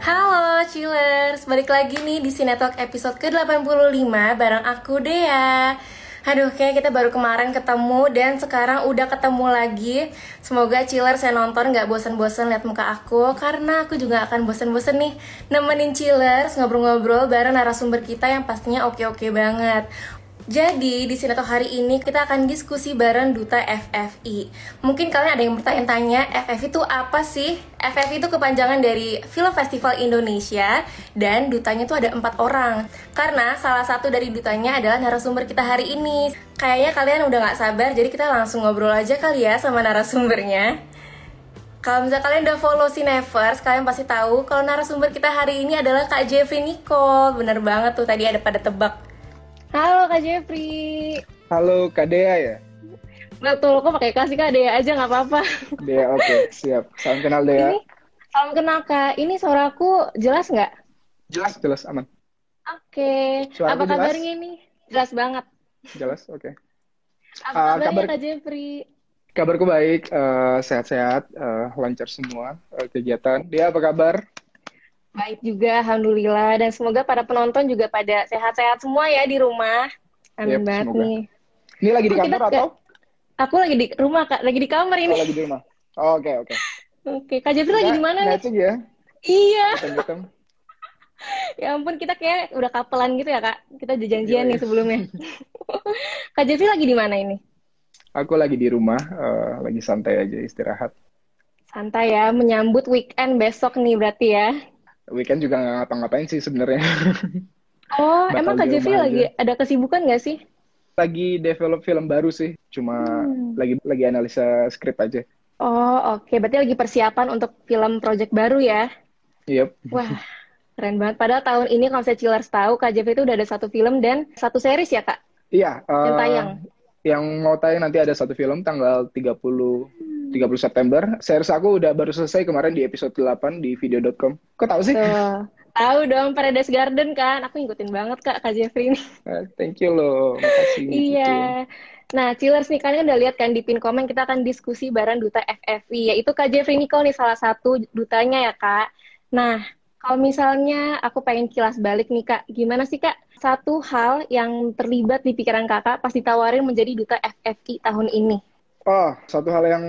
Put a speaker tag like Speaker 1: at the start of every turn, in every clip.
Speaker 1: Halo Chillers, balik lagi nih di Sinetalk episode ke-85 bareng aku Dea. Aduh, kayak kita baru kemarin ketemu dan sekarang udah ketemu lagi. Semoga Chillers saya nonton gak bosen-bosen lihat muka aku Karena aku juga akan bosen-bosen nih Nemenin Chillers ngobrol-ngobrol bareng narasumber kita yang pastinya oke-oke banget jadi di sini tuh hari ini kita akan diskusi bareng Duta FFI. Mungkin kalian ada yang bertanya-tanya, FFI itu apa sih? FFI itu kepanjangan dari Film Festival Indonesia dan dutanya tuh ada empat orang. Karena salah satu dari dutanya adalah narasumber kita hari ini. Kayaknya kalian udah gak sabar, jadi kita langsung ngobrol aja kali ya sama narasumbernya. Kalau misalnya kalian udah follow Cinevers, kalian pasti tahu kalau narasumber kita hari ini adalah Kak Jeffrey Nicole. Bener banget tuh, tadi ada pada tebak. Halo Kak Jeffrey.
Speaker 2: Halo Kak Dea ya?
Speaker 1: Betul, kok pakai kasih Kak Dea aja nggak apa-apa.
Speaker 2: Dea, oke, okay, siap. Salam kenal Dea.
Speaker 1: Ini, salam kenal Kak. Ini suaraku jelas nggak?
Speaker 2: Jelas, jelas, aman.
Speaker 1: Oke. Okay. Apa kabarnya ini? Jelas banget.
Speaker 2: Jelas, oke. Okay.
Speaker 1: Apa uh, kabarnya kabar... Kak Jeffrey?
Speaker 2: Kabarku baik, uh, sehat-sehat, uh, lancar semua uh, kegiatan. Dia apa kabar?
Speaker 1: Baik juga, alhamdulillah. Dan semoga para penonton juga pada sehat-sehat semua ya di rumah. Amin yep, banget semoga. nih.
Speaker 2: Ini lagi di oh, kantor atau?
Speaker 1: Aku lagi di rumah kak, lagi di kamar ini.
Speaker 2: Oh, lagi di rumah. Oke oh, oke. Okay, okay.
Speaker 1: Oke, Kak Jeffrey lagi di mana nih?
Speaker 2: ya?
Speaker 1: Iya. ya ampun, kita kayak udah kapelan gitu ya kak. Kita udah janjian yeah, nih iya. sebelumnya. Kak Jeffrey lagi di mana ini?
Speaker 2: Aku lagi di rumah, uh, lagi santai aja istirahat.
Speaker 1: Santai ya, menyambut weekend besok nih berarti ya
Speaker 2: weekend juga nggak ngapa-ngapain sih sebenarnya.
Speaker 1: Oh, emang Kak Jeffrey lagi ada kesibukan nggak sih?
Speaker 2: Lagi develop film baru sih, cuma hmm. lagi lagi analisa skrip aja.
Speaker 1: Oh, oke. Okay. Berarti lagi persiapan untuk film project baru ya?
Speaker 2: Yep.
Speaker 1: Wah, keren banget. Padahal tahun ini kalau saya Chillers tahu, Kak Jeffrey itu udah ada satu film dan satu series ya, Kak?
Speaker 2: Iya.
Speaker 1: Uh, yang tayang?
Speaker 2: Yang mau tayang nanti ada satu film tanggal 30 30 September. Series aku udah baru selesai kemarin di episode 8 di video.com. Kok tahu sih?
Speaker 1: Tuh. Tahu dong Paradise Garden kan. Aku ngikutin banget Kak Kak Jeffrey ini.
Speaker 2: Uh, thank you loh. Makasih.
Speaker 1: iya. Nah, Chillers nih kalian udah lihat kan di pin komen kita akan diskusi bareng duta FFI yaitu Kak Jeffrey Nicole nih salah satu dutanya ya Kak. Nah, kalau misalnya aku pengen kilas balik nih Kak, gimana sih Kak satu hal yang terlibat di pikiran Kakak pas ditawarin menjadi duta FFI tahun ini?
Speaker 2: Oh, satu hal yang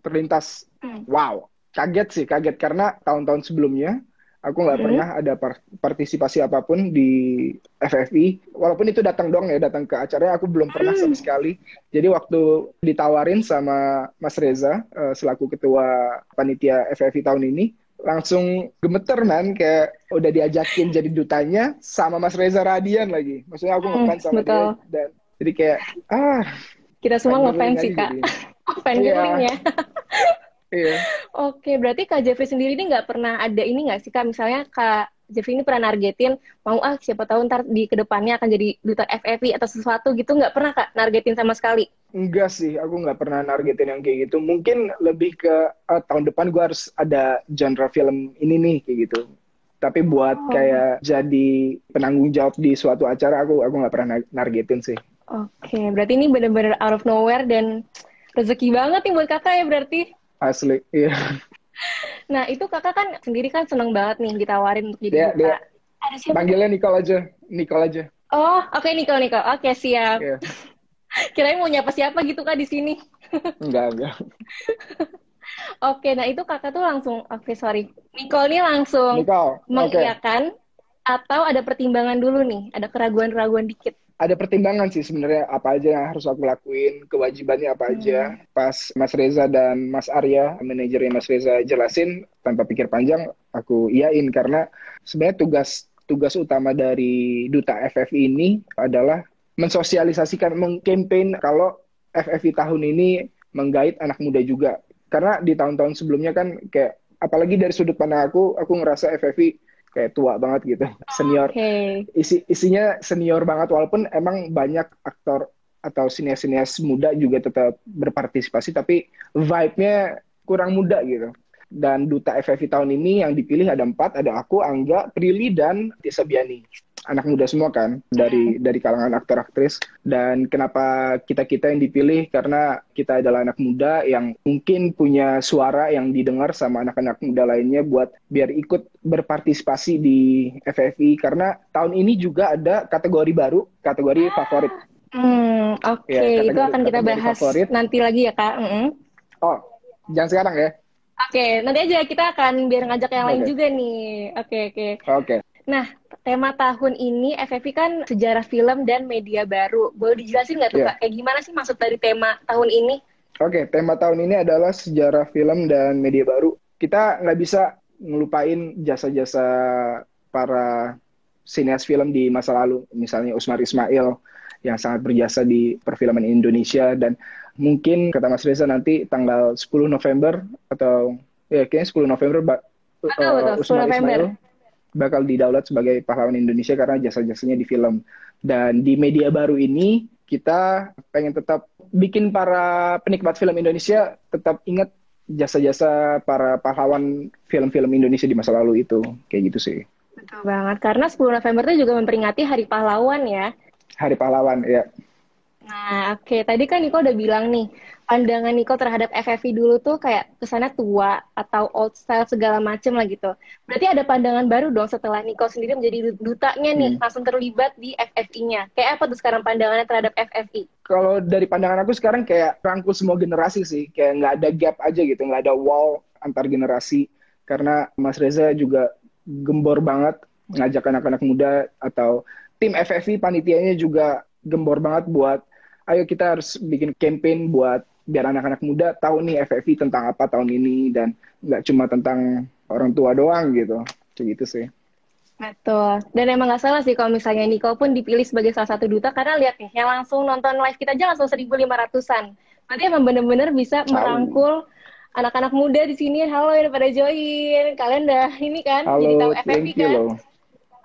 Speaker 2: terlintas. Hmm. wow kaget sih kaget. Karena tahun-tahun sebelumnya aku nggak hmm. pernah ada partisipasi apa pun di FFI walaupun itu datang dong ya datang ke acaranya aku belum pernah sama hmm. sekali. Jadi waktu ditawarin sama Mas Reza uh, selaku ketua panitia FFI tahun ini langsung gemeter man. Kayak udah diajakin jadi dutanya sama Mas Reza Radian lagi. Maksudnya aku ngefans hmm, sama betul. dia dan jadi kayak ah
Speaker 1: kita semua ngefans sih kak fan yeah. ya
Speaker 2: Iya.
Speaker 1: Oke, berarti Kak Jeffrey sendiri ini nggak pernah ada ini nggak sih Kak? Misalnya Kak Jeffrey ini pernah nargetin, mau ah siapa tahu ntar di ke depannya akan jadi duta FFI atau sesuatu gitu, nggak pernah Kak nargetin sama sekali?
Speaker 2: Enggak sih, aku nggak pernah nargetin yang kayak gitu. Mungkin lebih ke uh, tahun depan gue harus ada genre film ini nih kayak gitu. Tapi buat oh. kayak jadi penanggung jawab di suatu acara, aku aku nggak pernah nargetin sih.
Speaker 1: Oke, berarti ini benar-benar out of nowhere dan rezeki banget nih buat kakak ya berarti.
Speaker 2: Asli, iya.
Speaker 1: Nah, itu kakak kan sendiri kan seneng banget nih ditawarin untuk jadi
Speaker 2: yeah, duta. Yeah. Ada siapa? Panggilnya Nicole aja, Nicole aja.
Speaker 1: Oh, oke okay, Nicole, Nicole. Oke, okay, siap. Yeah. Kirain mau nyapa siapa gitu kak di sini.
Speaker 2: enggak, enggak.
Speaker 1: oke, nah itu kakak tuh langsung, oke okay, sorry. Nicole nih langsung
Speaker 2: Nicole.
Speaker 1: mengiyakan okay. atau ada pertimbangan dulu nih, ada keraguan-keraguan dikit
Speaker 2: ada pertimbangan sih sebenarnya apa aja yang harus aku lakuin, kewajibannya apa aja. Hmm. Pas Mas Reza dan Mas Arya, manajernya Mas Reza jelasin tanpa pikir panjang, aku iyain karena sebenarnya tugas tugas utama dari duta FFI ini adalah mensosialisasikan, mengkampanye kalau FFI tahun ini menggait anak muda juga. Karena di tahun-tahun sebelumnya kan kayak apalagi dari sudut pandang aku, aku ngerasa FFI kayak tua banget gitu. Senior.
Speaker 1: Okay.
Speaker 2: isi isinya senior banget walaupun emang banyak aktor atau sinias-sinias muda juga tetap berpartisipasi tapi vibe-nya kurang muda gitu. Dan duta FFI tahun ini yang dipilih ada empat ada aku Angga Prilly dan Tisa Biani anak muda semua kan dari dari kalangan aktor aktris dan kenapa kita kita yang dipilih karena kita adalah anak muda yang mungkin punya suara yang didengar sama anak-anak muda lainnya buat biar ikut berpartisipasi di FFI karena tahun ini juga ada kategori baru kategori favorit
Speaker 1: Hmm, oke, okay. ya, itu akan kita bahas favorit. nanti lagi ya kak. Mm -hmm.
Speaker 2: Oh, jangan sekarang ya.
Speaker 1: Oke, okay, nanti aja kita akan biar ngajak yang okay. lain juga nih. Oke, okay, oke.
Speaker 2: Okay. Oke. Okay.
Speaker 1: Nah, tema tahun ini FFI kan sejarah film dan media baru. Boleh dijelasin nggak tuh yeah. kak, kayak gimana sih maksud dari tema tahun ini?
Speaker 2: Oke, okay, tema tahun ini adalah sejarah film dan media baru. Kita nggak bisa ngelupain jasa-jasa para sineas film di masa lalu, misalnya Usmar Ismail, yang sangat berjasa di perfilman Indonesia dan mungkin kata Mas Reza nanti tanggal 10 November atau ya kayaknya 10 November
Speaker 1: betul, uh, betul, 10 November. Ismail
Speaker 2: bakal didaulat sebagai pahlawan Indonesia karena jasa-jasanya di film. Dan di media baru ini kita pengen tetap bikin para penikmat film Indonesia tetap ingat jasa-jasa para pahlawan film-film Indonesia di masa lalu itu. Kayak gitu sih.
Speaker 1: Betul banget. Karena 10 November itu juga memperingati Hari Pahlawan ya.
Speaker 2: Hari Pahlawan, ya.
Speaker 1: Nah, oke. Okay. Tadi kan Niko udah bilang nih, pandangan Niko terhadap FFV dulu tuh kayak kesannya tua atau old style segala macem lah gitu. Berarti ada pandangan baru dong setelah Niko sendiri menjadi dutanya nih, hmm. langsung terlibat di FFI-nya. Kayak apa tuh sekarang pandangannya terhadap FFI?
Speaker 2: Kalau dari pandangan aku sekarang kayak rangkul semua generasi sih. Kayak nggak ada gap aja gitu, nggak ada wall antar generasi. Karena Mas Reza juga gembor banget ngajak anak-anak muda atau tim FFI panitianya juga gembor banget buat ayo kita harus bikin campaign buat biar anak-anak muda tahu nih FFI tentang apa tahun ini dan nggak cuma tentang orang tua doang gitu kayak gitu sih
Speaker 1: Betul. Dan emang nggak salah sih kalau misalnya Nico pun dipilih sebagai salah satu duta karena lihat nih yang langsung nonton live kita aja langsung 1.500-an. Berarti emang bener-bener bisa merangkul anak-anak muda di sini. Halo yang pada join. Kalian udah ini kan
Speaker 2: Halo,
Speaker 1: jadi tahu
Speaker 2: FFI kan?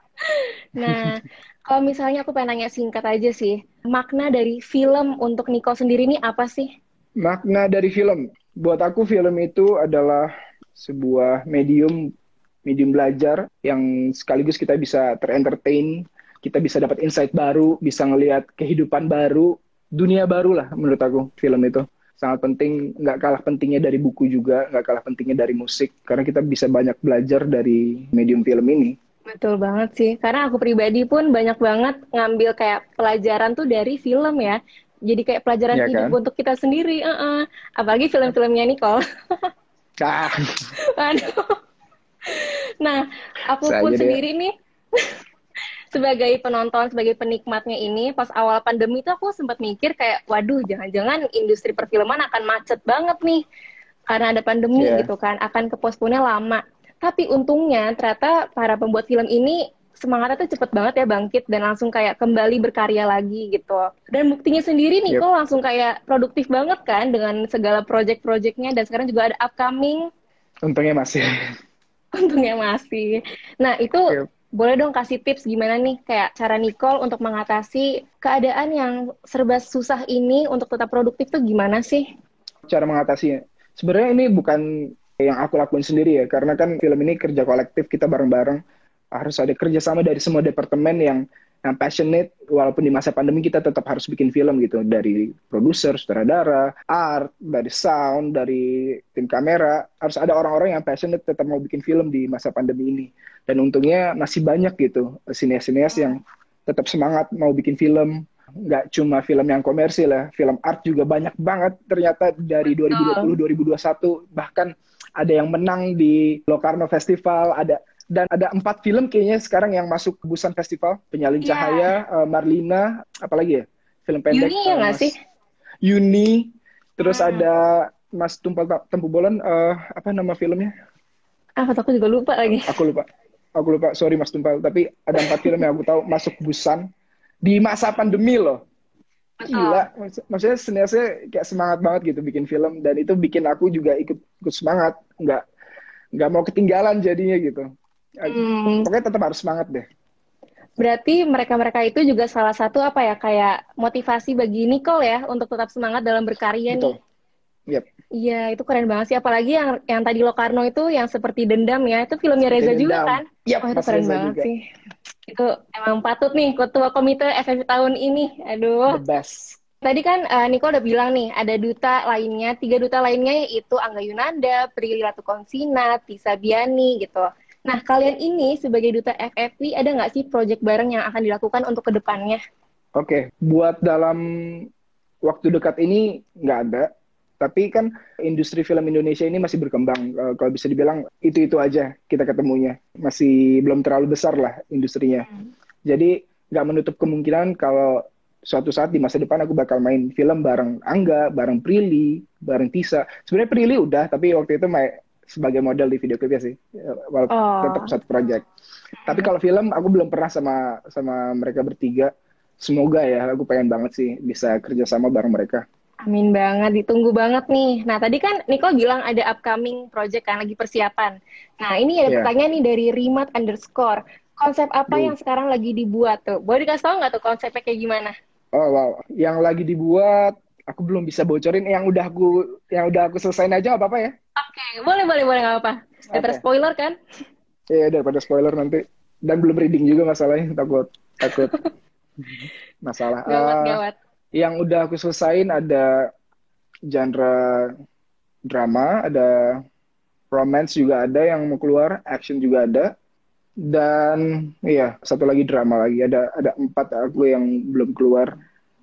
Speaker 1: nah, kalau misalnya aku pengen nanya singkat aja sih, makna dari film untuk Niko sendiri ini apa sih?
Speaker 2: Makna dari film, buat aku film itu adalah sebuah medium medium belajar yang sekaligus kita bisa terentertain, kita bisa dapat insight baru, bisa ngelihat kehidupan baru, dunia baru lah menurut aku film itu sangat penting, nggak kalah pentingnya dari buku juga, nggak kalah pentingnya dari musik, karena kita bisa banyak belajar dari medium film ini.
Speaker 1: Betul banget sih. Karena aku pribadi pun banyak banget ngambil kayak pelajaran tuh dari film ya. Jadi kayak pelajaran ya, hidup kan? untuk kita sendiri. Uh -uh. Apalagi film-filmnya Nicole. ah. Aduh. Nah, aku Saya pun sendiri nih sebagai penonton, sebagai penikmatnya ini, pas awal pandemi itu aku sempat mikir kayak, waduh, jangan-jangan industri perfilman akan macet banget nih, karena ada pandemi yeah. gitu kan, akan keposponnya lama. Tapi untungnya ternyata para pembuat film ini semangatnya tuh cepet banget ya bangkit dan langsung kayak kembali berkarya lagi gitu. Dan buktinya sendiri nih yep. kok langsung kayak produktif banget kan dengan segala project-projectnya dan sekarang juga ada upcoming.
Speaker 2: Untungnya masih.
Speaker 1: Untungnya masih. Nah itu yep. boleh dong kasih tips gimana nih kayak cara Nicole untuk mengatasi keadaan yang serba susah ini untuk tetap produktif tuh gimana sih?
Speaker 2: Cara mengatasinya. Sebenarnya ini bukan yang aku lakuin sendiri ya karena kan film ini kerja kolektif kita bareng-bareng harus ada kerjasama dari semua departemen yang yang passionate walaupun di masa pandemi kita tetap harus bikin film gitu. Dari produser, sutradara, art, dari sound, dari tim kamera harus ada orang-orang yang passionate tetap mau bikin film di masa pandemi ini. Dan untungnya masih banyak gitu sineas-sineas yang tetap semangat mau bikin film. Nggak cuma film yang komersil ya film art juga banyak banget ternyata dari 2020 2021 bahkan ada yang menang di Locarno Festival, ada dan ada empat film kayaknya sekarang yang masuk ke Busan Festival, Penyalin yeah. Cahaya, uh, Marlina, apalagi ya film pendek.
Speaker 1: Yuni ya nggak uh, sih?
Speaker 2: Yuni, terus hmm. ada Mas Tumpal Tempu Bolan, uh, apa nama filmnya?
Speaker 1: Ah, aku juga lupa lagi.
Speaker 2: Aku lupa, aku lupa. Sorry Mas Tumpal, tapi ada empat film yang aku tahu masuk Busan di masa pandemi loh. Gila, maksudnya seniasnya kayak semangat banget gitu bikin film dan itu bikin aku juga ikut ikut semangat, nggak nggak mau ketinggalan jadinya gitu. Hmm. Pokoknya tetap harus semangat deh.
Speaker 1: Berarti mereka-mereka itu juga salah satu apa ya kayak motivasi bagi Nicole ya untuk tetap semangat dalam berkarya Betul. nih.
Speaker 2: Yep.
Speaker 1: Iya, itu keren banget sih. Apalagi yang yang tadi Lokarno itu yang seperti dendam ya, itu filmnya Reza juga kan?
Speaker 2: Yep,
Speaker 1: oh, itu keren Reza banget juga. sih. Itu emang patut nih ketua komite FFV tahun ini. Aduh.
Speaker 2: The best.
Speaker 1: Tadi kan uh, Nico udah bilang nih, ada duta lainnya, tiga duta lainnya yaitu Angga Yunanda, Prilly Latukonsina, Tisa Biani gitu. Nah, kalian ini sebagai duta FFV, ada nggak sih project bareng yang akan dilakukan untuk ke depannya?
Speaker 2: Oke, okay. buat dalam waktu dekat ini nggak ada. Tapi kan industri film Indonesia ini masih berkembang. Uh, kalau bisa dibilang itu-itu aja kita ketemunya. Masih belum terlalu besar lah industrinya. Hmm. Jadi nggak menutup kemungkinan kalau suatu saat di masa depan aku bakal main film bareng Angga, bareng Prilly, bareng Tisa. Sebenarnya Prilly udah, tapi waktu itu sebagai model di video klipnya sih, walaupun oh. tetap satu project. Tapi kalau film aku belum pernah sama sama mereka bertiga. Semoga ya, aku pengen banget sih bisa kerja sama bareng mereka.
Speaker 1: Amin banget, ditunggu banget nih. Nah, tadi kan Nicole bilang ada upcoming project kan, lagi persiapan. Nah, ini ada yeah. pertanyaan nih dari Rimat underscore. Konsep apa Duh. yang sekarang lagi dibuat tuh? Boleh dikasih tau nggak tuh konsepnya kayak gimana?
Speaker 2: Oh wow, yang lagi dibuat aku belum bisa bocorin. Yang udah aku yang udah aku selesaiin aja apa apa ya?
Speaker 1: Oke, okay. boleh boleh boleh nggak apa-apa. Daripada okay. spoiler kan?
Speaker 2: Iya yeah, daripada spoiler nanti. Dan belum reading juga masalahnya takut takut masalah.
Speaker 1: Gawat uh, gawat.
Speaker 2: Yang udah aku selesaiin ada genre drama, ada romance juga ada yang mau keluar, action juga ada dan iya satu lagi drama lagi ada ada empat aku yang belum keluar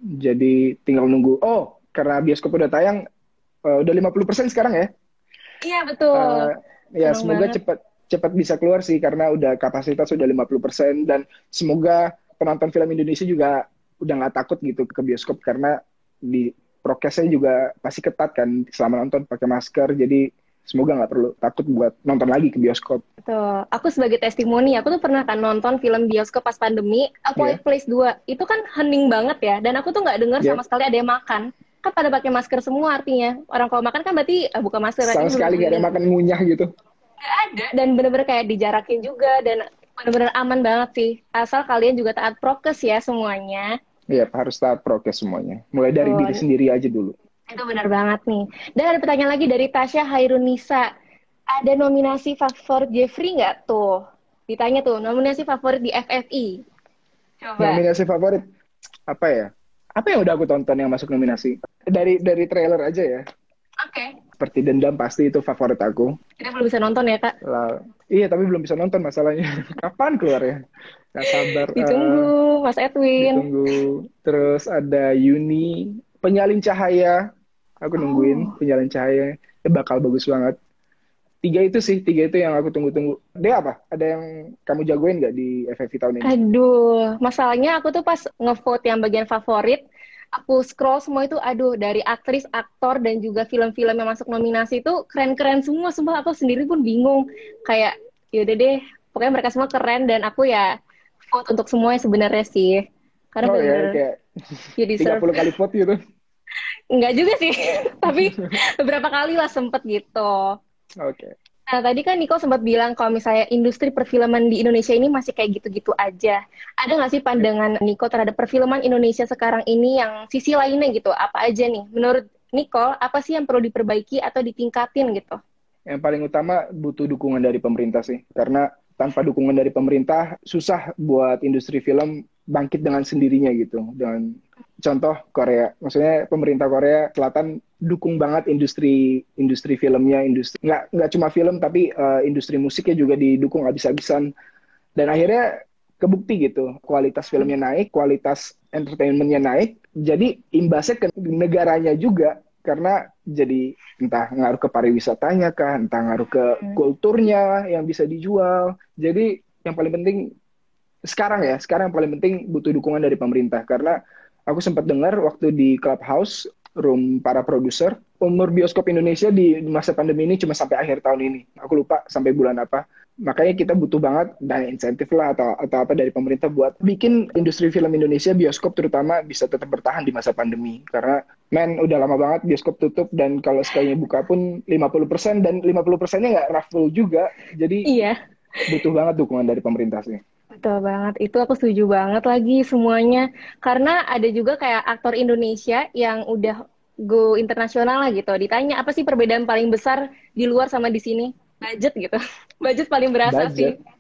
Speaker 2: jadi tinggal nunggu oh karena bioskop udah tayang uh, udah 50% sekarang ya?
Speaker 1: Iya betul. Uh,
Speaker 2: ya Senang semoga cepat cepat bisa keluar sih karena udah kapasitas udah 50% dan semoga penonton film Indonesia juga udah nggak takut gitu ke bioskop karena di prokesnya juga pasti ketat kan selama nonton pakai masker. Jadi semoga nggak perlu takut buat nonton lagi ke bioskop.
Speaker 1: Betul. Aku sebagai testimoni, aku tuh pernah kan nonton film bioskop pas pandemi, aku yeah. Place 2. Itu kan hening banget ya, dan aku tuh nggak dengar yeah. sama sekali ada yang makan. Kan pada pakai masker semua artinya. Orang kalau makan kan berarti uh, buka masker.
Speaker 2: Sama sekali nggak ada yang makan ngunyah gitu.
Speaker 1: Ada, dan bener-bener kayak dijarakin juga, dan bener-bener aman banget sih. Asal kalian juga taat prokes ya semuanya.
Speaker 2: Iya, harus taat prokes semuanya. Mulai dari oh. diri sendiri aja dulu.
Speaker 1: Itu benar banget nih. Dan ada pertanyaan lagi dari Tasya Hairunisa. Ada nominasi favorit Jeffrey nggak tuh? Ditanya tuh, nominasi favorit di FFI.
Speaker 2: Coba. Nominasi favorit apa ya? Apa yang udah aku tonton yang masuk nominasi? Dari dari trailer aja ya.
Speaker 1: Oke. Okay.
Speaker 2: Seperti dendam pasti itu favorit aku.
Speaker 1: Kita belum bisa nonton ya kak?
Speaker 2: Lah, iya tapi belum bisa nonton masalahnya. Kapan keluar ya? Gak sabar.
Speaker 1: Ditunggu, uh, Mas Edwin.
Speaker 2: Ditunggu. Terus ada Yuni penyalin cahaya. Aku nungguin oh. penyalin cahaya. Ya bakal bagus banget. Tiga itu sih tiga itu yang aku tunggu-tunggu. Dia apa? Ada yang kamu jagoin nggak di FFV tahun ini?
Speaker 1: Aduh masalahnya aku tuh pas ngevote yang bagian favorit aku scroll semua itu aduh dari aktris aktor dan juga film-film yang masuk nominasi itu keren-keren semua. Semua aku sendiri pun bingung. Kayak yaudah deh pokoknya mereka semua keren dan aku ya vote untuk semuanya sebenarnya sih. Karena
Speaker 2: oh, bener, ya, kayak you deserve. 30 kali vote gitu
Speaker 1: Enggak juga sih, tapi beberapa kali lah sempet gitu.
Speaker 2: Oke. Okay.
Speaker 1: Nah, tadi kan Niko sempat bilang kalau misalnya industri perfilman di Indonesia ini masih kayak gitu-gitu aja. Ada nggak sih pandangan Niko terhadap perfilman Indonesia sekarang ini yang sisi lainnya gitu? Apa aja nih? Menurut Niko, apa sih yang perlu diperbaiki atau ditingkatin gitu?
Speaker 2: Yang paling utama butuh dukungan dari pemerintah sih. Karena tanpa dukungan dari pemerintah, susah buat industri film bangkit dengan sendirinya gitu. Dengan contoh Korea, maksudnya pemerintah Korea Selatan dukung banget industri industri filmnya, industri nggak nggak cuma film tapi uh, industri musiknya juga didukung habis-habisan dan akhirnya kebukti gitu kualitas filmnya naik, kualitas entertainmentnya naik, jadi imbasnya ke negaranya juga karena jadi entah ngaruh ke pariwisatanya kah, entah ngaruh ke hmm. kulturnya yang bisa dijual. Jadi yang paling penting sekarang ya, sekarang yang paling penting butuh dukungan dari pemerintah karena aku sempat dengar waktu di clubhouse room para produser umur bioskop Indonesia di masa pandemi ini cuma sampai akhir tahun ini. Aku lupa sampai bulan apa. Makanya kita butuh banget dana insentif lah atau atau apa dari pemerintah buat bikin industri film Indonesia bioskop terutama bisa tetap bertahan di masa pandemi. Karena men udah lama banget bioskop tutup dan kalau sekalinya buka pun 50% dan 50%-nya nggak raffle juga. Jadi
Speaker 1: iya.
Speaker 2: butuh banget dukungan dari pemerintah sih.
Speaker 1: Betul banget, itu aku setuju banget lagi semuanya. Karena ada juga kayak aktor Indonesia yang udah go internasional lah gitu. Ditanya apa sih perbedaan paling besar di luar sama di sini? Budget gitu. Budget paling berasa Budget. sih.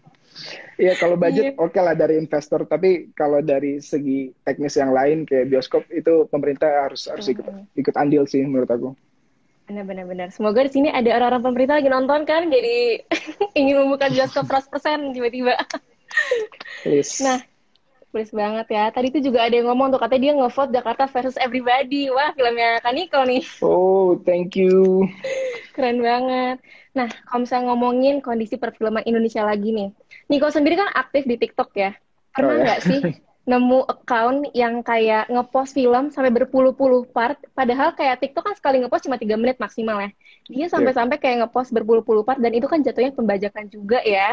Speaker 2: Iya kalau budget yeah. oke okay lah dari investor, tapi kalau dari segi teknis yang lain kayak bioskop itu pemerintah harus harus ikut ikut andil sih menurut aku.
Speaker 1: Benar-benar benar. Semoga di sini ada orang-orang pemerintah lagi nonton kan, jadi ingin membuka bioskop 100% tiba-tiba. Please. Nah, please banget ya. Tadi itu juga ada yang ngomong tuh katanya dia ngevote Jakarta versus Everybody. Wah, filmnya Kaniko nih.
Speaker 2: Oh, thank you.
Speaker 1: Keren banget. Nah, kalau misalnya ngomongin kondisi perfilman Indonesia lagi nih. Niko sendiri kan aktif di TikTok ya. Pernah oh, nggak ya? sih nemu account yang kayak ngepost film sampai berpuluh-puluh part, padahal kayak TikTok kan sekali ngepost cuma tiga menit maksimal ya. Dia sampai-sampai kayak ngepost berpuluh-puluh part dan itu kan jatuhnya pembajakan juga ya.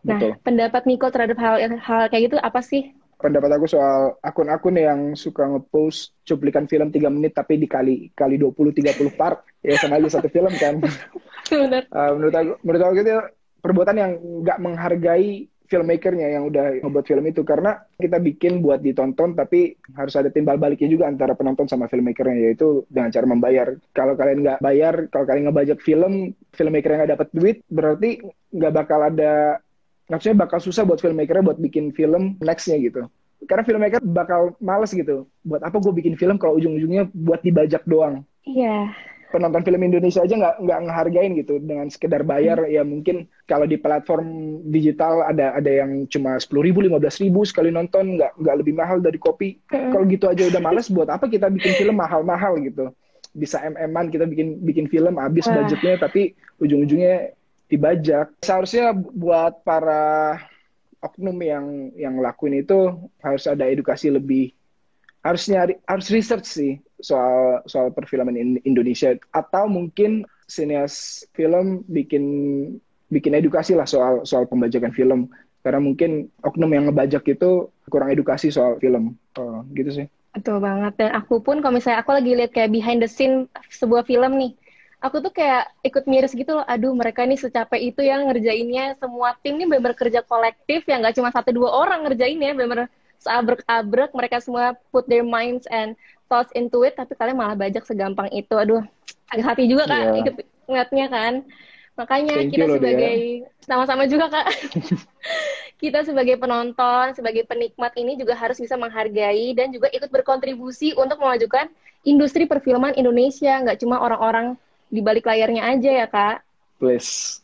Speaker 1: Nah, Betul. pendapat Niko terhadap hal hal kayak gitu apa sih?
Speaker 2: pendapat aku soal akun-akun yang suka ngepost cuplikan film 3 menit tapi dikali kali 20 30 part ya sama aja satu film kan. Benar. Uh, menurut aku menurut aku itu perbuatan yang nggak menghargai filmmakernya yang udah ngebuat film itu karena kita bikin buat ditonton tapi harus ada timbal baliknya juga antara penonton sama filmmakernya yaitu dengan cara membayar kalau kalian nggak bayar kalau kalian ngebajak film filmmaker yang nggak dapat duit berarti nggak bakal ada maksudnya bakal susah buat filmmaker buat bikin film nextnya gitu. Karena filmmaker bakal males gitu. Buat apa gue bikin film kalau ujung-ujungnya buat dibajak doang?
Speaker 1: Iya. Yeah.
Speaker 2: penonton film Indonesia aja nggak nggak ngehargain gitu. Dengan sekedar bayar hmm. ya mungkin kalau di platform digital ada ada yang cuma sepuluh ribu lima belas ribu sekali nonton nggak nggak lebih mahal dari kopi. Hmm. kalau gitu aja udah males buat apa kita bikin film mahal-mahal gitu? Bisa mm kita bikin bikin film habis budgetnya tapi ujung-ujungnya dibajak. Seharusnya buat para oknum yang yang lakuin itu harus ada edukasi lebih. Harus nyari harus research sih soal soal perfilman Indonesia. Atau mungkin sinias film bikin bikin edukasi lah soal soal pembajakan film. Karena mungkin oknum yang ngebajak itu kurang edukasi soal film. Oh, gitu sih.
Speaker 1: Betul banget. Dan aku pun kalau misalnya aku lagi lihat kayak behind the scene sebuah film nih aku tuh kayak ikut miris gitu loh aduh mereka ini secapek itu yang ngerjainnya. Semua tim ini benar kerja kolektif yang nggak cuma satu dua orang ngerjainnya benar seabrek-abrek mereka semua put their minds and thoughts into it tapi kalian malah bajak segampang itu. Aduh agak hati juga kak yeah. ikut ngeliatnya kan. Makanya Thank kita sebagai sama-sama juga kak. Kita sebagai penonton sebagai penikmat ini juga harus bisa menghargai dan juga ikut berkontribusi untuk memajukan industri perfilman Indonesia. Nggak cuma orang-orang di balik layarnya aja ya kak.
Speaker 2: Please.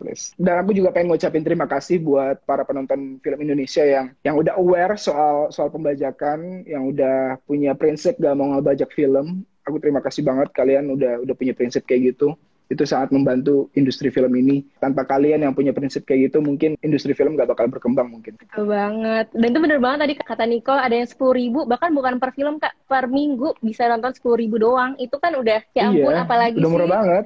Speaker 2: Please. Dan aku juga pengen ngucapin terima kasih buat para penonton film Indonesia yang yang udah aware soal soal pembajakan, yang udah punya prinsip gak mau ngebajak film. Aku terima kasih banget kalian udah udah punya prinsip kayak gitu itu sangat membantu industri film ini. Tanpa kalian yang punya prinsip kayak gitu, mungkin industri film gak bakal berkembang mungkin.
Speaker 1: Betul banget. Dan itu bener banget tadi kata Nicole, ada yang sepuluh ribu, bahkan bukan per film, Kak. Per minggu bisa nonton sepuluh ribu doang. Itu kan udah, ya ampun, iya, apalagi
Speaker 2: udah murah sih. banget.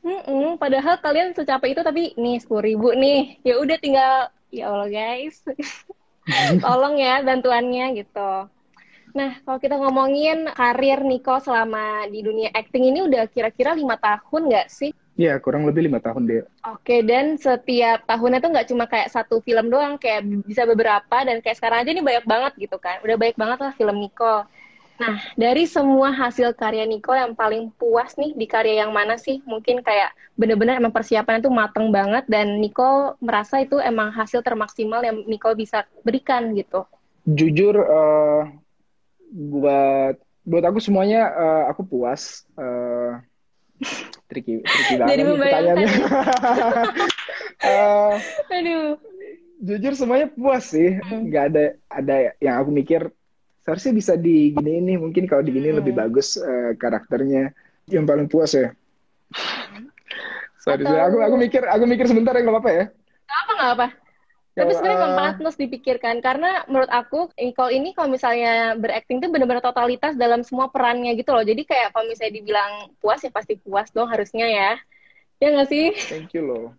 Speaker 1: Mm-mm, padahal kalian secapek itu, tapi nih sepuluh ribu nih. Ya udah tinggal, ya Allah guys. Tolong ya bantuannya gitu. Nah, kalau kita ngomongin karir Niko selama di dunia acting ini udah kira-kira lima tahun nggak sih?
Speaker 2: Iya, kurang lebih lima tahun deh.
Speaker 1: Oke, dan setiap tahunnya tuh nggak cuma kayak satu film doang, kayak bisa beberapa, dan kayak sekarang aja ini banyak banget gitu kan. Udah banyak banget lah film Niko. Nah, dari semua hasil karya Niko yang paling puas nih di karya yang mana sih? Mungkin kayak bener-bener emang persiapannya tuh mateng banget dan Niko merasa itu emang hasil termaksimal yang Niko bisa berikan gitu.
Speaker 2: Jujur, uh, buat buat aku semuanya uh, aku puas uh, tricky tricky banget Jadi pertanyaannya. Uh, aduh. jujur semuanya puas sih. Hmm. nggak ada ada yang aku mikir seharusnya bisa di gini ini mungkin kalau di gini hmm. lebih bagus uh, karakternya. Yang paling puas ya. Sorry, Atau... aku aku mikir aku mikir sebentar ya nggak apa-apa ya.
Speaker 1: Nggak apa nggak apa tapi sebenarnya nggak pantas dipikirkan karena menurut aku Nicole ini kalau misalnya berakting tuh benar-benar totalitas dalam semua perannya gitu loh. Jadi kayak kalau misalnya dibilang puas ya pasti puas dong harusnya ya. Ya nggak sih?
Speaker 2: Thank you loh.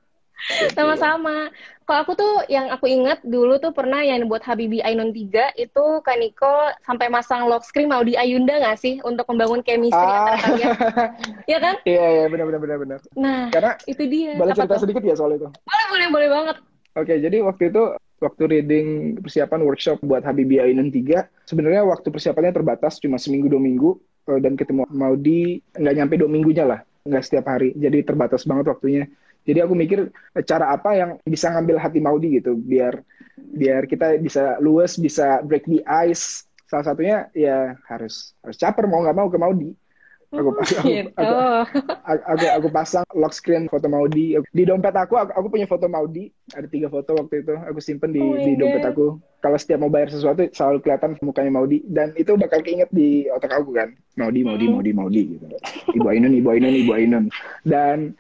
Speaker 1: Sama-sama. Kalau aku tuh yang aku ingat dulu tuh pernah yang buat Habibi Ainun 3 itu Kak Niko sampai masang lock screen mau di Ayunda nggak sih untuk membangun chemistry ah. antara kalian? Iya kan?
Speaker 2: Iya iya benar benar benar benar.
Speaker 1: Nah, karena itu dia.
Speaker 2: Boleh cerita tuh? sedikit ya soal itu?
Speaker 1: Boleh boleh boleh banget.
Speaker 2: Oke, jadi waktu itu waktu reading persiapan workshop buat Habibie Ainun 3, sebenarnya waktu persiapannya terbatas cuma seminggu dua minggu eh, dan ketemu Maudi nggak nyampe dua minggunya lah, nggak setiap hari. Jadi terbatas banget waktunya. Jadi aku mikir cara apa yang bisa ngambil hati Maudi gitu, biar biar kita bisa luas, bisa break the ice. Salah satunya ya harus harus caper mau nggak mau ke Maudi. Aku,
Speaker 1: Oh,
Speaker 2: aku,
Speaker 1: gitu.
Speaker 2: aku, aku, aku, aku pasang lock screen foto Maudi. Di dompet aku, aku aku punya foto Maudi. Ada tiga foto waktu itu aku simpen di
Speaker 1: Oh
Speaker 2: di dompet
Speaker 1: God.
Speaker 2: aku. Kalau setiap mau bayar sesuatu selalu kelihatan mukanya Maudi. Dan itu bakal keinget di otak aku kan. Maudi Maudi
Speaker 1: Hmm.
Speaker 2: Maudi Maudi gitu. Ibu Ainun Ibu Ainun Ibu Ainun. Dan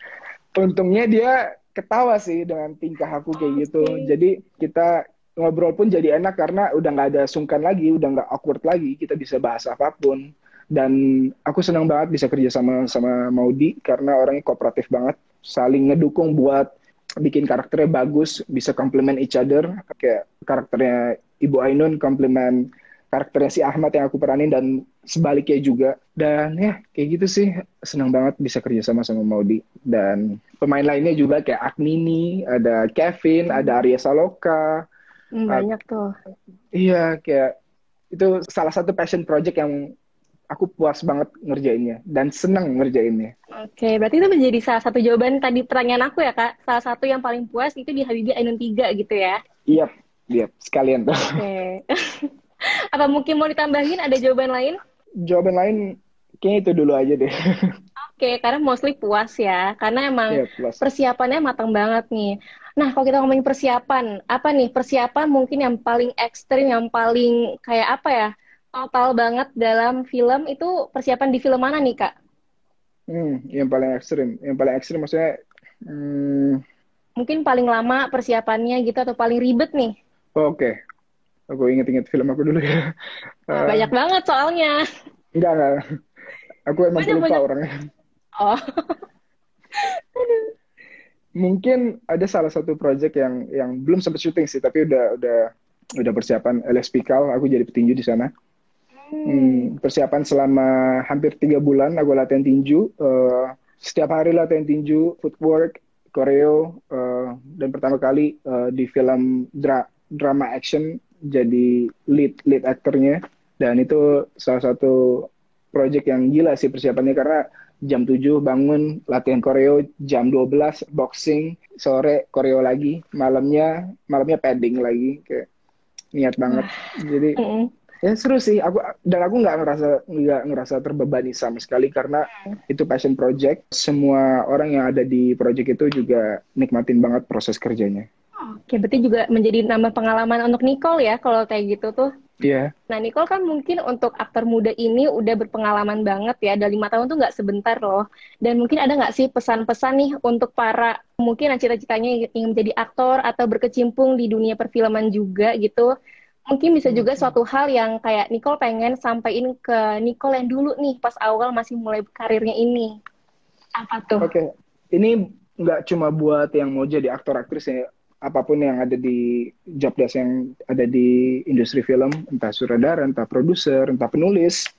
Speaker 2: untungnya dia ketawa sih dengan tingkah aku kayak gitu.
Speaker 1: Oke.
Speaker 2: jadi kita ngobrol pun jadi enak karena udah nggak ada sungkan lagi udah nggak awkward lagi. Kita bisa bahas apa pun dan aku senang banget bisa kerja sama sama Maudi karena orangnya kooperatif banget. Saling ngedukung buat bikin karakternya bagus bisa complement each other. Kayak karakternya Ibu Ainun complement karakternya si Ahmad yang aku peranin dan sebaliknya juga. Dan ya kayak gitu sih. Senang banget bisa kerja sama sama Maudi dan pemain lainnya juga kayak Agnini ada Kevin ada Arya Saloka.
Speaker 1: Hmm, banyak tuh.
Speaker 2: Iya, kayak itu salah satu passion project yang aku puas banget ngerjainnya dan seneng ngerjainnya.
Speaker 1: Oke, berarti itu menjadi salah satu jawaban tadi pertanyaan aku ya, Kak. Salah satu yang paling puas itu di Habibie Ainun 3 gitu ya.
Speaker 2: Iya, iya, sekalian tuh.
Speaker 1: Oke. Apa mungkin mau ditambahin ada jawaban lain?
Speaker 2: Jawaban lain kayaknya itu dulu aja deh.
Speaker 1: Oke, karena mostly puas ya. Karena emang
Speaker 2: Iya, plus.
Speaker 1: persiapannya matang banget nih. Nah, kalau kita ngomongin persiapan, apa nih persiapan mungkin yang paling ekstrim, yang paling kayak apa ya, total banget dalam film itu persiapan di film mana nih, Kak?
Speaker 2: Hmm, yang paling ekstrim, yang paling ekstrim maksudnya hmm,
Speaker 1: Mungkin paling lama persiapannya gitu atau paling ribet nih?
Speaker 2: oke. Aku inget-inget film aku dulu ya. Eh,
Speaker 1: banyak banget soalnya.
Speaker 2: enggak, enggak. Aku emang
Speaker 1: Banyak,
Speaker 2: pelupa
Speaker 1: banyak.
Speaker 2: orangnya.
Speaker 1: Oh,
Speaker 2: Mungkin ada salah satu project yang yang belum sempat syuting sih, tapi udah udah udah persiapan LSP Kal, aku jadi petinju di sana. Hmm, persiapan selama hampir tiga bulan aku latihan tinju. Eh, setiap hari latihan tinju, footwork, koreo, eh, dan pertama kali eh, di film dra- drama action jadi lead lead aktornya. Dan itu salah satu project yang gila sih persiapannya karena jam 7 bangun latihan koreo, jam 12 boxing, sore koreo lagi, malamnya malamnya padding lagi kayak niat banget. Jadi
Speaker 1: mm-mm.
Speaker 2: Ya seru sih aku dan aku nggak ngerasa nggak ngerasa terbebani sama sekali karena itu passion project semua orang yang ada di project itu juga nikmatin banget proses kerjanya
Speaker 1: Oke, berarti juga menjadi nambah pengalaman untuk Nicole ya, kalau kayak gitu tuh.
Speaker 2: Iya
Speaker 1: Nah, Nicole kan mungkin untuk aktor muda ini udah berpengalaman banget ya. Dari lima tahun tuh nggak sebentar loh. Dan mungkin ada nggak sih pesan-pesan nih untuk para mungkin cita-citanya ingin menjadi aktor atau berkecimpung di dunia perfilman juga gitu. Mungkin bisa juga suatu hal yang kayak Nicole pengen sampaikan ke Nicole yang dulu nih pas awal masih mulai karirnya ini. Apa tuh?
Speaker 2: oke ini nggak cuma buat yang mau jadi aktor aktris ya apa pun yang ada di job desk yang ada di industri film entah sutradara entah produser entah penulis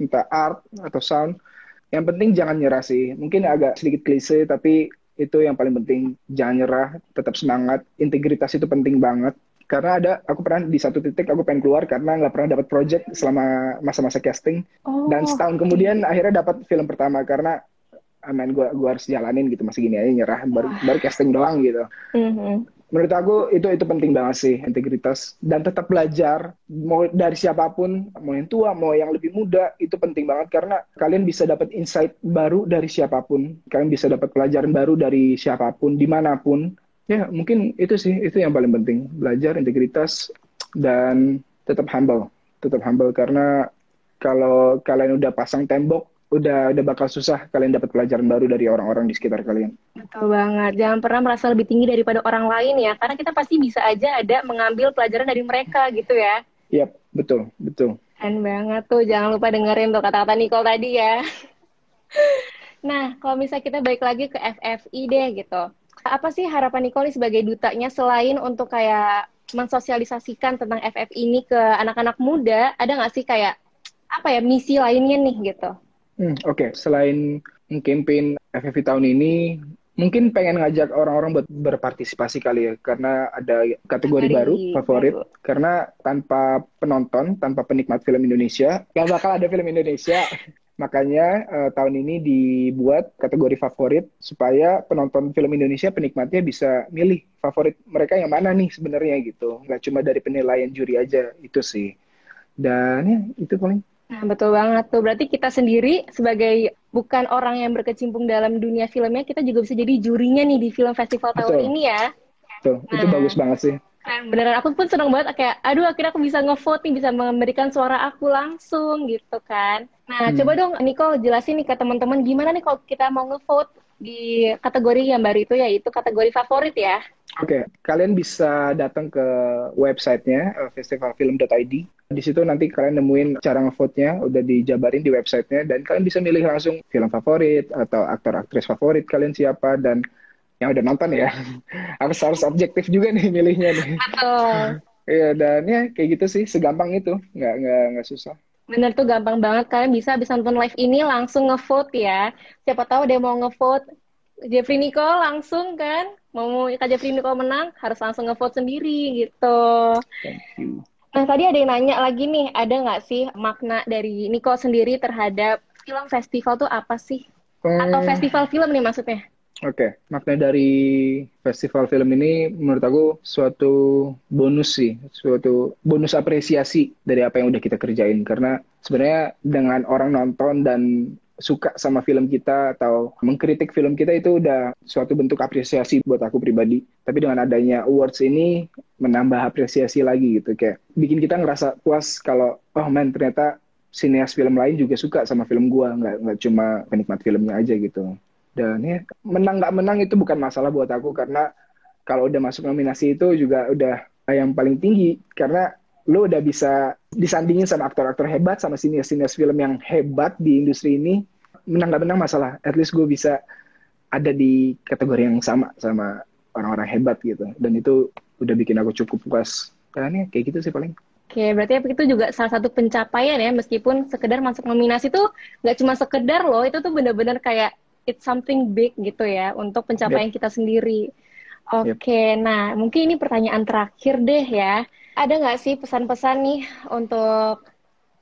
Speaker 2: entah art atau sound yang penting jangan nyerah sih mungkin agak sedikit klise tapi itu yang paling penting jangan nyerah tetap semangat integritas itu penting banget karena ada aku pernah di satu titik aku pengen keluar karena nggak pernah dapat project selama masa-masa casting.
Speaker 1: Oh,
Speaker 2: dan setahun kemudian akhirnya dapat film pertama karena ah, man gue gua harus jalanin gitu masih gini aja nyerah baru baru casting doang gitu.
Speaker 1: Mhm.
Speaker 2: menurut aku itu itu penting banget sih integritas. Dan tetap belajar mau dari siapa pun mau yang tua mau yang lebih muda itu penting banget. Karena kalian bisa dapat insight baru dari siapa pun. Kalian bisa dapat pelajaran baru dari siapa pun di mana pun ya mungkin itu sih itu yang paling penting belajar integritas dan tetap humble tetap humble karena kalau kalian udah pasang tembok udah udah bakal susah kalian dapat pelajaran baru dari orang-orang di sekitar kalian
Speaker 1: Betul banget. Jangan pernah merasa lebih tinggi daripada orang lain ya. Karena kita pasti bisa aja ada mengambil pelajaran dari mereka gitu ya.
Speaker 2: Yap, betul, betul.
Speaker 1: Keren banget tuh. Jangan lupa dengerin tuh kata-kata Nicole tadi ya. Nah, kalau misalnya kita balik lagi ke FFI deh gitu. Apa sih harapan Nicole sebagai dutanya selain untuk kayak mensosialisasikan tentang FFI ini ke anak-anak muda, ada nggak sih kayak apa ya misi lainnya nih gitu?
Speaker 2: Hmm, Oke, selain campaign FFV tahun ini, mungkin pengen ngajak orang-orang buat berpartisipasi kali ya, karena ada kategori
Speaker 1: Kategori
Speaker 2: baru favorit.
Speaker 1: baru.
Speaker 2: Karena tanpa penonton, tanpa penikmat film Indonesia, gak bakal ada film Indonesia. Makanya uh, tahun ini dibuat kategori favorit supaya penonton film Indonesia penikmatnya bisa milih favorit mereka yang mana nih sebenarnya gitu. Nggak cuma dari penilaian juri aja itu sih. Dan ya itu paling.
Speaker 1: Nah, betul banget tuh. Berarti kita sendiri sebagai bukan orang yang berkecimpung dalam dunia filmnya, kita juga bisa jadi jurinya nih di film festival tahun
Speaker 2: Betul.
Speaker 1: ini ya.
Speaker 2: Tuh, nah, itu bagus banget sih.
Speaker 1: Keren beneran aku pun seneng banget kayak aduh akhirnya aku bisa ngevote nih bisa memberikan suara aku langsung gitu kan. Nah, hmm. coba dong Nicole jelasin nih ke teman-teman gimana nih kalau kita mau ngevote di kategori yang baru itu yaitu kategori favorit ya.
Speaker 2: Oke, okay. kalian bisa datang ke websitenya uh, festivalfilm.id. Di situ nanti kalian nemuin cara ngevote-nya, udah dijabarin di websitenya, dan kalian bisa milih langsung film favorit atau aktor-aktris favorit kalian siapa, dan yang udah nonton ya. Harus harus objektif juga nih milihnya nih. Iya dan ya kayak gitu sih. Segampang itu. Nggak nggak nggak susah.
Speaker 1: Bener tuh gampang banget. Kalian bisa bisa nonton live ini langsung ngevote ya. Siapa tahu dia mau ngevote. Jeffrey Nicole langsung kan? Mau Kak Jeffrey Nicole menang harus langsung ngevote sendiri gitu.
Speaker 2: Thank you.
Speaker 1: Nah tadi ada yang nanya lagi nih. Ada nggak sih makna dari Nicole sendiri terhadap film festival tuh apa sih? Atau hmm. festival film nih maksudnya?
Speaker 2: Oke, okay. makna dari festival film ini menurut aku suatu bonus sih, suatu bonus apresiasi dari apa yang udah kita kerjain. Karena sebenarnya dengan orang nonton dan suka sama film kita atau mengkritik film kita itu udah suatu bentuk apresiasi buat aku pribadi. Tapi dengan adanya awards ini menambah apresiasi lagi gitu, kayak bikin kita ngerasa puas kalau oh man ternyata sineas film lain juga suka sama film gua, nggak nggak cuma penikmat filmnya aja gitu. Dan ya menang nggak menang itu bukan masalah buat aku karena kalau udah masuk nominasi itu juga udah yang paling tinggi. Karena lo udah bisa disandingin sama aktor-aktor hebat sama sinias-sinias film yang hebat di industri ini menang nggak menang masalah. At least gue bisa ada di kategori yang sama sama orang-orang hebat gitu. Dan itu udah bikin aku cukup puas. Dan ya kayak gitu sih paling.
Speaker 1: Oke, berarti itu juga salah satu pencapaian ya, meskipun sekedar masuk nominasi tuh nggak cuma sekedar loh, itu tuh bener-bener kayak it's something big gitu ya untuk pencapaian yep. kita sendiri. Oke, okay, yep. nah mungkin ini pertanyaan terakhir deh ya. Ada nggak sih pesan-pesan nih untuk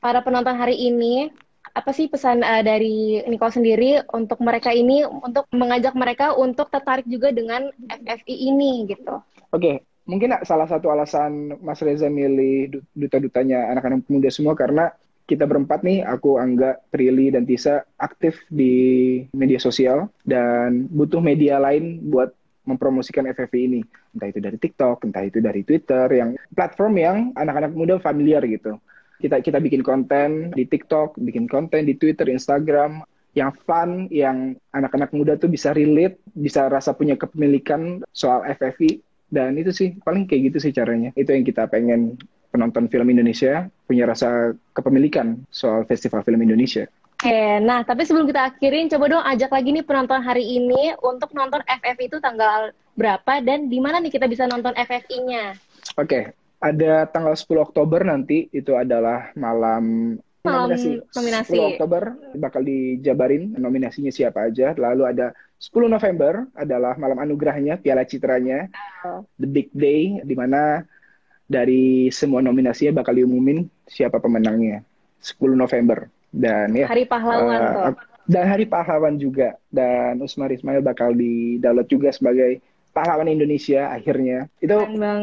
Speaker 1: para penonton hari ini? Apa sih pesan uh, dari Nicole sendiri untuk mereka ini, untuk mengajak mereka untuk tertarik juga dengan FFI ini gitu?
Speaker 2: Oke, okay. mungkin salah satu alasan Mas Reza milih duta-dutanya anak-anak muda semua karena kita berempat nih, aku, Angga, Prilly, dan Tisa aktif di media sosial dan butuh media lain buat mempromosikan FFV ini. Entah itu dari TikTok, entah itu dari Twitter, yang platform yang anak-anak muda familiar gitu. Kita kita bikin konten di TikTok, bikin konten di Twitter, Instagram, yang fun, yang anak-anak muda tuh bisa relate, bisa rasa punya kepemilikan soal FFV. Dan itu sih, paling kayak gitu sih caranya. Itu yang kita pengen penonton film Indonesia punya rasa kepemilikan soal festival film Indonesia.
Speaker 1: Oke, nah tapi sebelum kita akhirin, coba dong ajak lagi nih penonton hari ini untuk nonton FF itu tanggal berapa dan di mana nih kita bisa nonton FFI-nya?
Speaker 2: Oke, ada tanggal 10 Oktober nanti itu adalah malam
Speaker 1: nominasi. nominasi.
Speaker 2: 10 Oktober bakal dijabarin nominasinya siapa aja. Lalu ada 10 November adalah malam anugerahnya, Piala Citranya, oh. The Big Day, di mana dari semua nominasinya bakal diumumin siapa pemenangnya. 10 November. Dan ya
Speaker 1: Hari Pahlawan uh,
Speaker 2: dan Hari Pahlawan juga. Dan Usmar Ismail bakal di download juga sebagai pahlawan Indonesia akhirnya. Itu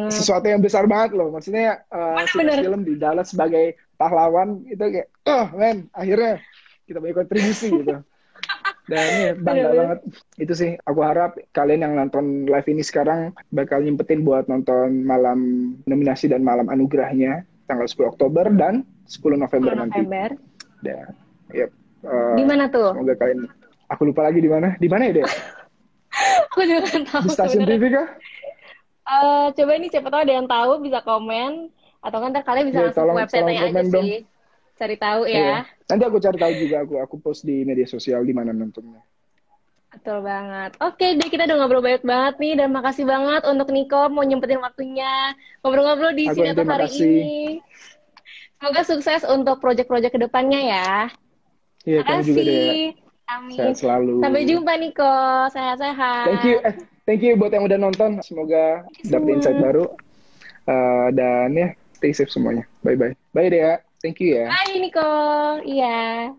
Speaker 2: sesuatu yang besar banget loh. Maksudnya uh, film di download sebagai pahlawan. Itu kayak oh men akhirnya kita punya kontribusi gitu dan ya bangga banget. Itu sih aku harap kalian yang nonton live ini sekarang bakal nyempetin buat nonton malam nominasi dan malam anugerahnya tanggal 10 Oktober dan 10 November, 10 November. nanti dan
Speaker 1: yep, uh, di mana tuh?
Speaker 2: semoga kalian aku lupa lagi di mana. Di mana ya deh
Speaker 1: aku juga kan tahu
Speaker 2: di stasiun TV kah?
Speaker 1: Uh, coba ini siapa tahu ada yang tahu bisa komen. Atau kan ntar kalian bisa ya, langsung ke website aja dong. sih cari tahu ya. Iya.
Speaker 2: Nanti aku cari tahu juga aku aku post di media sosial di mana nontonnya.
Speaker 1: Betul banget. Oke deh kita udah ngobrol banyak banget nih dan makasih banget untuk Niko mau nyempetin waktunya ngobrol-ngobrol di sini atau hari kasih. ini. Semoga sukses untuk proyek-proyek ke depannya ya.
Speaker 2: Iya, kamu juga deh. Amin. Sehat selalu.
Speaker 1: Sampai jumpa Niko. Sehat-sehat.
Speaker 2: Thank you. Eh, thank you buat yang udah nonton. Semoga dapat insight baru. Uh, dan ya, stay safe semuanya. Bye-bye. Bye, Dea. Thank you ya.
Speaker 1: Hai Niko. Iya.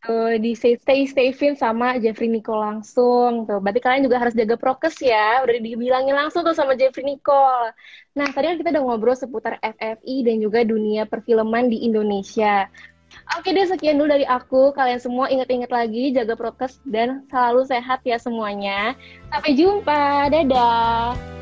Speaker 1: Tuh, di stay stay fin sama Jeffrey Nicole langsung tuh. Berarti kalian juga harus jaga prokes ya. Udah dibilangin langsung tuh sama Jeffrey Nicole. Nah, tadi kan kita udah ngobrol seputar FFI dan juga dunia perfilman di Indonesia. Oke deh, sekian dulu dari aku. Kalian semua inget-inget lagi, jaga prokes dan selalu sehat ya semuanya. Sampai jumpa. Dadah.